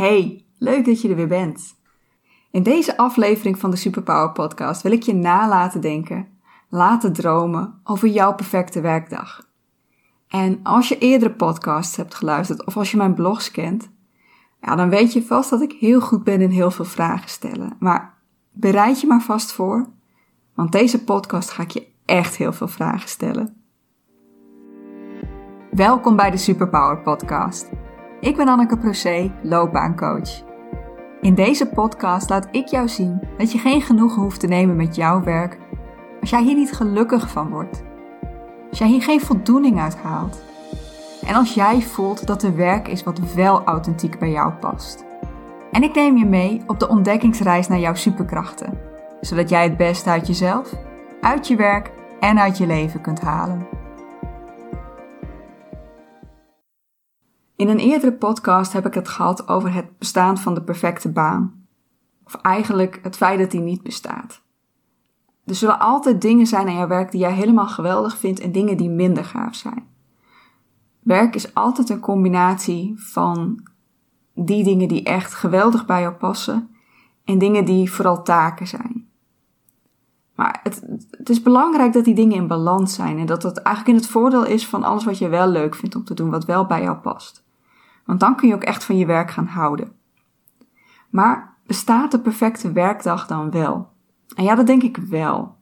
Hey, leuk dat je er weer bent. In deze aflevering van de Superpower Podcast wil ik je nalaten denken, laten dromen over jouw perfecte werkdag. En als je eerdere podcasts hebt geluisterd of als je mijn blogs kent, ja, dan weet je vast dat ik heel goed ben in heel veel vragen stellen. Maar bereid je maar vast voor, want deze podcast ga ik je echt heel veel vragen stellen. Welkom bij de Superpower Podcast. Ik ben Anneke Procé, loopbaancoach. In deze podcast laat ik jou zien dat je geen genoegen hoeft te nemen met jouw werk als jij hier niet gelukkig van wordt. Als jij hier geen voldoening uit haalt. En als jij voelt dat er werk is wat wel authentiek bij jou past. En ik neem je mee op de ontdekkingsreis naar jouw superkrachten, zodat jij het beste uit jezelf, uit je werk en uit je leven kunt halen. In een eerdere podcast heb ik het gehad over het bestaan van de perfecte baan. Of eigenlijk het feit dat die niet bestaat. Er zullen altijd dingen zijn aan jouw werk die jij helemaal geweldig vindt en dingen die minder gaaf zijn. Werk is altijd een combinatie van die dingen die echt geweldig bij jou passen en dingen die vooral taken zijn. Maar het, het, is belangrijk dat die dingen in balans zijn en dat dat eigenlijk in het voordeel is van alles wat je wel leuk vindt om te doen, wat wel bij jou past. Want dan kun je ook echt van je werk gaan houden. Maar bestaat de perfecte werkdag dan wel? En ja, dat denk ik wel.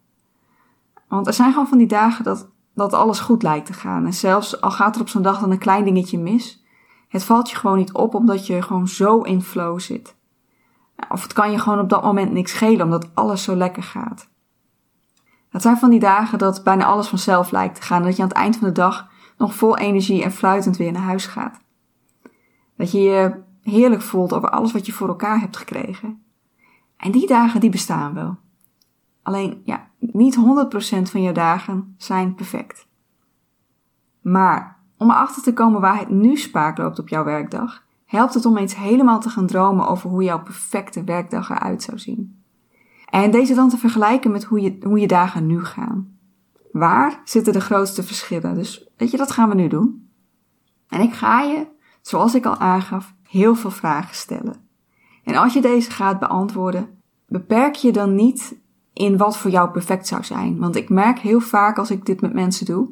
Want er zijn gewoon van die dagen dat, dat alles goed lijkt te gaan. En zelfs al gaat er op zo'n dag dan een klein dingetje mis, het valt je gewoon niet op omdat je gewoon zo in flow zit. Of het kan je gewoon op dat moment niks schelen omdat alles zo lekker gaat. Het zijn van die dagen dat bijna alles vanzelf lijkt te gaan en dat je aan het eind van de dag nog vol energie en fluitend weer naar huis gaat. Dat je je heerlijk voelt over alles wat je voor elkaar hebt gekregen. En die dagen die bestaan wel. Alleen ja, niet 100% van je dagen zijn perfect. Maar om erachter te komen waar het nu spaak loopt op jouw werkdag, helpt het om eens helemaal te gaan dromen over hoe jouw perfecte werkdag eruit zou zien. En deze dan te vergelijken met hoe je, hoe je dagen nu gaan. Waar zitten de grootste verschillen? Dus weet je, dat gaan we nu doen. En ik ga je zoals ik al aangaf, heel veel vragen stellen. En als je deze gaat beantwoorden, beperk je dan niet in wat voor jou perfect zou zijn. Want ik merk heel vaak als ik dit met mensen doe,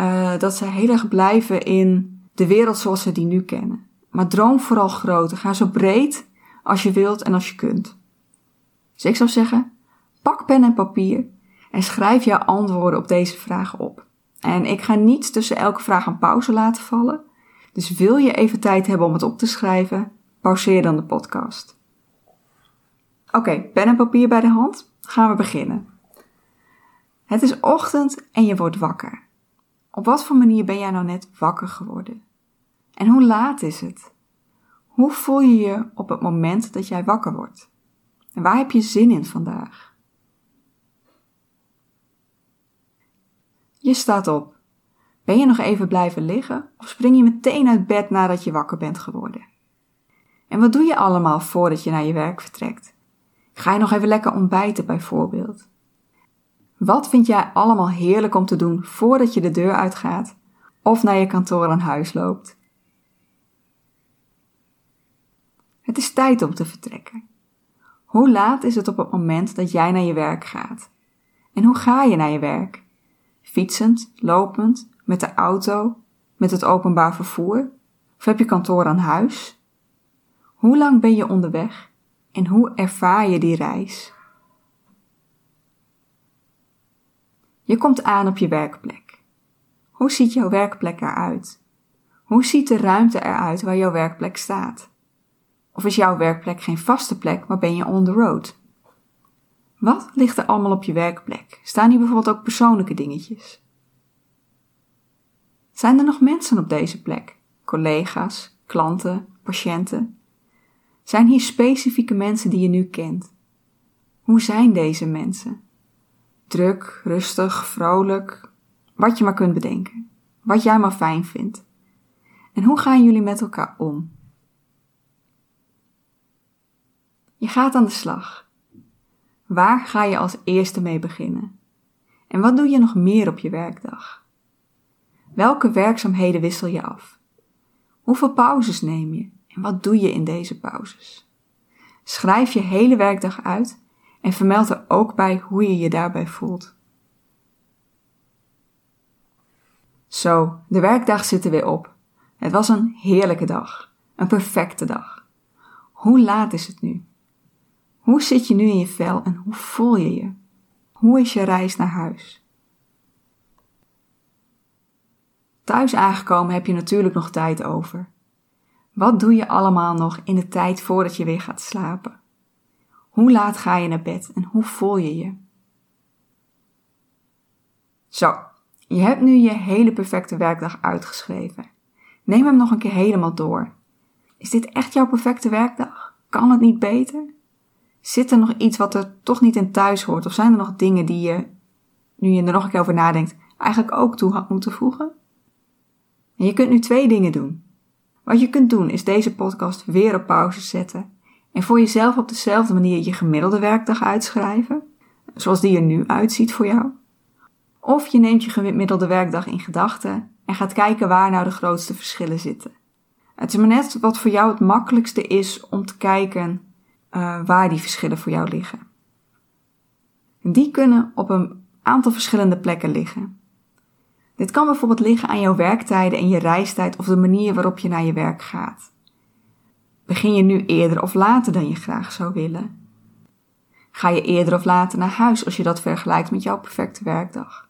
uh, dat ze heel erg blijven in de wereld zoals ze die nu kennen. Maar droom vooral groter. Ga zo breed als je wilt en als je kunt. Dus ik zou zeggen, pak pen en papier en schrijf jouw antwoorden op deze vragen op. En ik ga niet tussen elke vraag een pauze laten vallen. Dus wil je even tijd hebben om het op te schrijven, pauzeer dan de podcast. Oké, pen en papier bij de hand. Gaan we beginnen. Het is ochtend en je wordt wakker. Op wat voor manier ben jij nou net wakker geworden? En hoe laat is het? Hoe voel je je op het moment dat jij wakker wordt? En waar heb je zin in vandaag? Je staat op. Ben je nog even blijven liggen of spring je meteen uit bed nadat je wakker bent geworden? En wat doe je allemaal voordat je naar je werk vertrekt? Ga je nog even lekker ontbijten bijvoorbeeld? Wat vind jij allemaal heerlijk om te doen voordat je de deur uitgaat of naar je kantoor aan huis loopt? Het is tijd om te vertrekken. Hoe laat is het op het moment dat jij naar je werk gaat? En hoe ga je naar je werk? Fietsend, lopend, met de auto? Met het openbaar vervoer? Of heb je kantoor aan huis? Hoe lang ben je onderweg en hoe ervaar je die reis? Je komt aan op je werkplek. Hoe ziet jouw werkplek eruit? Hoe ziet de ruimte eruit waar jouw werkplek staat? Of is jouw werkplek geen vaste plek, maar ben je on the road? Wat ligt er allemaal op je werkplek? Staan hier bijvoorbeeld ook persoonlijke dingetjes? Zijn er nog mensen op deze plek? Collega's, klanten, patiënten? Zijn hier specifieke mensen die je nu kent? Hoe zijn deze mensen? Druk, rustig, vrolijk, wat je maar kunt bedenken. Wat jij maar fijn vindt. En hoe gaan jullie met elkaar om? Je gaat aan de slag. Waar ga je als eerste mee beginnen? En wat doe je nog meer op je werkdag? Welke werkzaamheden wissel je af? Hoeveel pauzes neem je? En wat doe je in deze pauzes? Schrijf je hele werkdag uit en vermeld er ook bij hoe je je daarbij voelt. Zo, de werkdag zit er weer op. Het was een heerlijke dag. Een perfecte dag. Hoe laat is het nu? Hoe zit je nu in je vel en hoe voel je je? Hoe is je reis naar huis? Thuis aangekomen heb je natuurlijk nog tijd over. Wat doe je allemaal nog in de tijd voordat je weer gaat slapen? Hoe laat ga je naar bed en hoe voel je je? Zo, je hebt nu je hele perfecte werkdag uitgeschreven. Neem hem nog een keer helemaal door. Is dit echt jouw perfecte werkdag? Kan het niet beter? Zit er nog iets wat er toch niet in thuis hoort? Of zijn er nog dingen die je, nu je er nog een keer over nadenkt, eigenlijk ook toe had moeten voegen? En je kunt nu twee dingen doen. Wat je kunt doen is deze podcast weer op pauze zetten en voor jezelf op dezelfde manier je gemiddelde werkdag uitschrijven, zoals die er nu uitziet voor jou. Of je neemt je gemiddelde werkdag in gedachten en gaat kijken waar nou de grootste verschillen zitten. Het is maar net wat voor jou het makkelijkste is om te kijken uh, waar die verschillen voor jou liggen. Die kunnen op een aantal verschillende plekken liggen. Dit kan bijvoorbeeld liggen aan jouw werktijden en je reistijd of de manier waarop je naar je werk gaat. Begin je nu eerder of later dan je graag zou willen? Ga je eerder of later naar huis als je dat vergelijkt met jouw perfecte werkdag?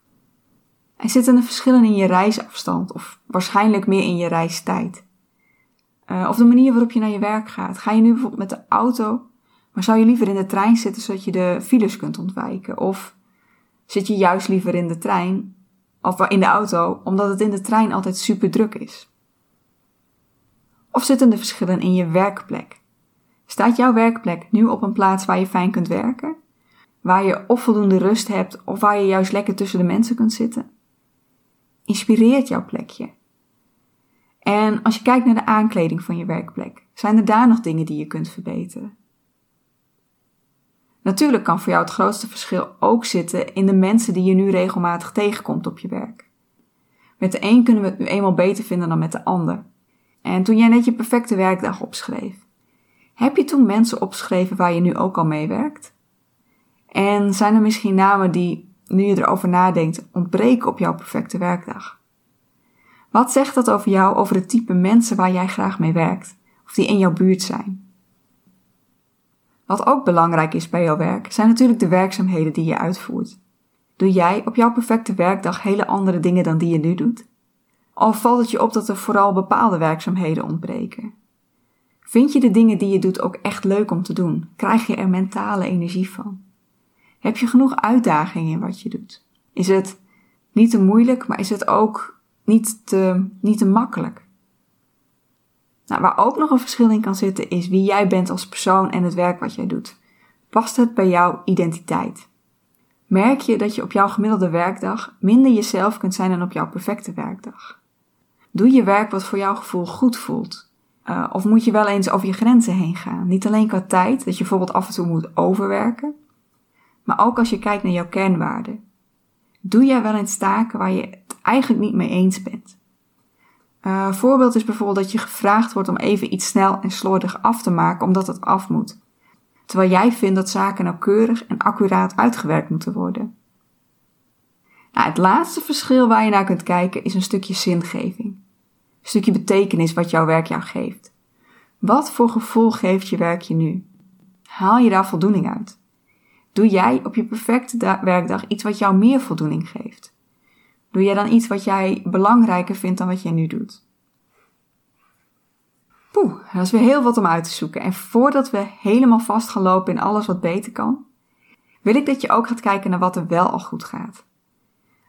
En zitten er verschillen in je reisafstand of waarschijnlijk meer in je reistijd? Uh, of de manier waarop je naar je werk gaat. Ga je nu bijvoorbeeld met de auto, maar zou je liever in de trein zitten zodat je de files kunt ontwijken? Of zit je juist liever in de trein of in de auto omdat het in de trein altijd super druk is? Of zitten er verschillen in je werkplek? Staat jouw werkplek nu op een plaats waar je fijn kunt werken? Waar je of voldoende rust hebt of waar je juist lekker tussen de mensen kunt zitten? Inspireert jouw plekje? En als je kijkt naar de aankleding van je werkplek, zijn er daar nog dingen die je kunt verbeteren? Natuurlijk kan voor jou het grootste verschil ook zitten in de mensen die je nu regelmatig tegenkomt op je werk. Met de een kunnen we het nu eenmaal beter vinden dan met de ander. En toen jij net je perfecte werkdag opschreef, heb je toen mensen opgeschreven waar je nu ook al mee werkt? En zijn er misschien namen die, nu je erover nadenkt, ontbreken op jouw perfecte werkdag? Wat zegt dat over jou, over het type mensen waar jij graag mee werkt, of die in jouw buurt zijn? Wat ook belangrijk is bij jouw werk, zijn natuurlijk de werkzaamheden die je uitvoert. Doe jij op jouw perfecte werkdag hele andere dingen dan die je nu doet? Of valt het je op dat er vooral bepaalde werkzaamheden ontbreken? Vind je de dingen die je doet ook echt leuk om te doen? Krijg je er mentale energie van? Heb je genoeg uitdagingen in wat je doet? Is het niet te moeilijk, maar is het ook niet te, niet te makkelijk? Nou, waar ook nog een verschil in kan zitten is wie jij bent als persoon en het werk wat jij doet. Past het bij jouw identiteit? Merk je dat je op jouw gemiddelde werkdag minder jezelf kunt zijn dan op jouw perfecte werkdag? Doe je werk wat voor jouw gevoel goed voelt? Uh, of moet je wel eens over je grenzen heen gaan? Niet alleen qua tijd, dat je bijvoorbeeld af en toe moet overwerken, maar ook als je kijkt naar jouw kernwaarden. Doe jij wel eens taken waar je het eigenlijk niet mee eens bent? Uh, voorbeeld is bijvoorbeeld dat je gevraagd wordt om even iets snel en slordig af te maken omdat het af moet. Terwijl jij vindt dat zaken nauwkeurig en accuraat uitgewerkt moeten worden. Nou, het laatste verschil waar je naar kunt kijken is een stukje zingeving. Een stukje betekenis wat jouw werk jou geeft. Wat voor gevoel geeft je werk je nu? Haal je daar voldoening uit? Doe jij op je perfecte werkdag iets wat jou meer voldoening geeft? Doe jij dan iets wat jij belangrijker vindt dan wat jij nu doet? Poeh, dat is weer heel wat om uit te zoeken. En voordat we helemaal vast gaan lopen in alles wat beter kan, wil ik dat je ook gaat kijken naar wat er wel al goed gaat.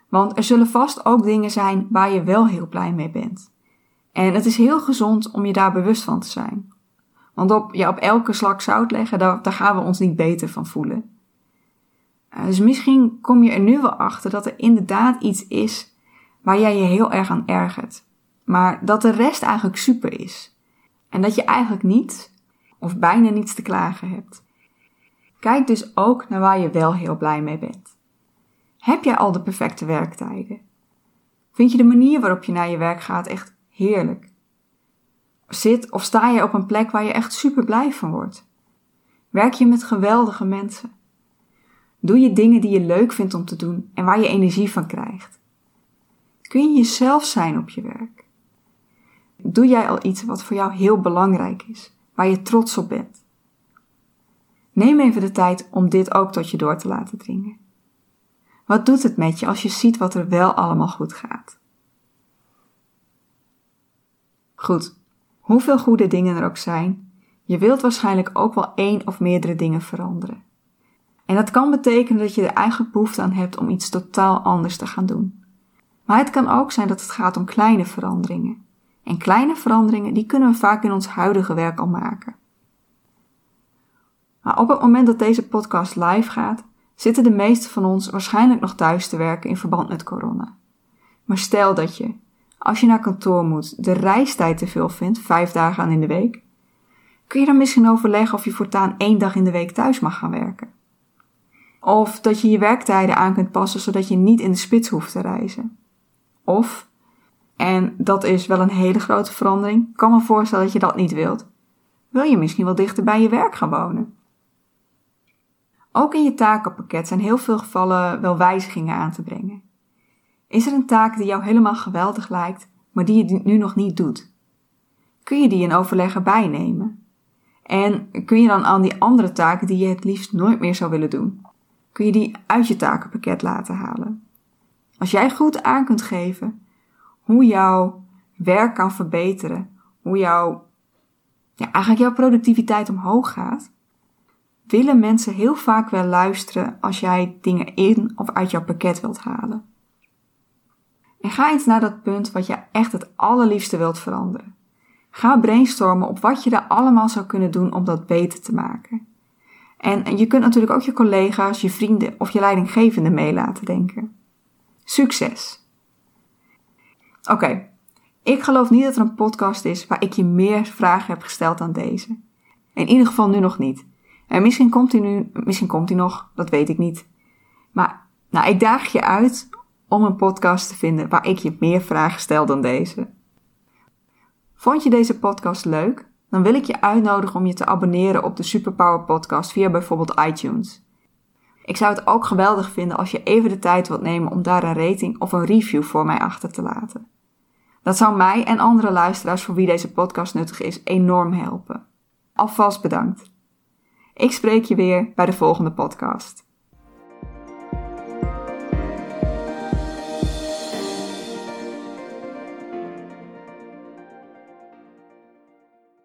Want er zullen vast ook dingen zijn waar je wel heel blij mee bent. En het is heel gezond om je daar bewust van te zijn. Want op, ja, op elke slak zout leggen, daar, daar gaan we ons niet beter van voelen. Eh, dus misschien kom je er nu wel achter dat er inderdaad iets is waar jij je heel erg aan ergert. Maar dat de rest eigenlijk super is. En dat je eigenlijk niet of bijna niets te klagen hebt. Kijk dus ook naar waar je wel heel blij mee bent. Heb jij al de perfecte werktijden? Vind je de manier waarop je naar je werk gaat echt heerlijk? Zit of sta je op een plek waar je echt super blij van wordt? Werk je met geweldige mensen? Doe je dingen die je leuk vindt om te doen en waar je energie van krijgt? Kun je jezelf zijn op je werk? Doe jij al iets wat voor jou heel belangrijk is, waar je trots op bent? Neem even de tijd om dit ook tot je door te laten dringen. Wat doet het met je als je ziet wat er wel allemaal goed gaat? Goed, hoeveel goede dingen er ook zijn, je wilt waarschijnlijk ook wel één of meerdere dingen veranderen. En dat kan betekenen dat je er eigenlijk behoefte aan hebt om iets totaal anders te gaan doen. Maar het kan ook zijn dat het gaat om kleine veranderingen. En kleine veranderingen die kunnen we vaak in ons huidige werk al maken. Maar op het moment dat deze podcast live gaat, zitten de meesten van ons waarschijnlijk nog thuis te werken in verband met corona. Maar stel dat je, als je naar kantoor moet, de reistijd te veel vindt, vijf dagen aan in de week, kun je dan misschien overleggen of je voortaan één dag in de week thuis mag gaan werken. Of dat je je werktijden aan kunt passen zodat je niet in de spits hoeft te reizen. Of, en dat is wel een hele grote verandering, kan me voorstellen dat je dat niet wilt, wil je misschien wel dichter bij je werk gaan wonen. Ook in je takenpakket zijn heel veel gevallen wel wijzigingen aan te brengen. Is er een taak die jou helemaal geweldig lijkt, maar die je nu nog niet doet? Kun je die in overleg erbij nemen? En kun je dan aan die andere taken die je het liefst nooit meer zou willen doen, kun je die uit je takenpakket laten halen? Als jij goed aan kunt geven hoe jouw werk kan verbeteren, hoe jouw, ja, eigenlijk jouw productiviteit omhoog gaat, willen mensen heel vaak wel luisteren als jij dingen in of uit jouw pakket wilt halen. En ga eens naar dat punt wat je echt het allerliefste wilt veranderen. Ga brainstormen op wat je daar allemaal zou kunnen doen om dat beter te maken. En je kunt natuurlijk ook je collega's, je vrienden of je leidinggevende mee laten denken. Succes! Oké, ik geloof niet dat er een podcast is waar ik je meer vragen heb gesteld dan deze. In ieder geval nu nog niet. En misschien komt hij nu, misschien komt hij nog, dat weet ik niet. Maar nou, ik daag je uit om een podcast te vinden waar ik je meer vragen stel dan deze. Vond je deze podcast leuk? Dan wil ik je uitnodigen om je te abonneren op de Superpower Podcast via bijvoorbeeld iTunes. Ik zou het ook geweldig vinden als je even de tijd wilt nemen om daar een rating of een review voor mij achter te laten. Dat zou mij en andere luisteraars voor wie deze podcast nuttig is enorm helpen. Alvast bedankt. Ik spreek je weer bij de volgende podcast.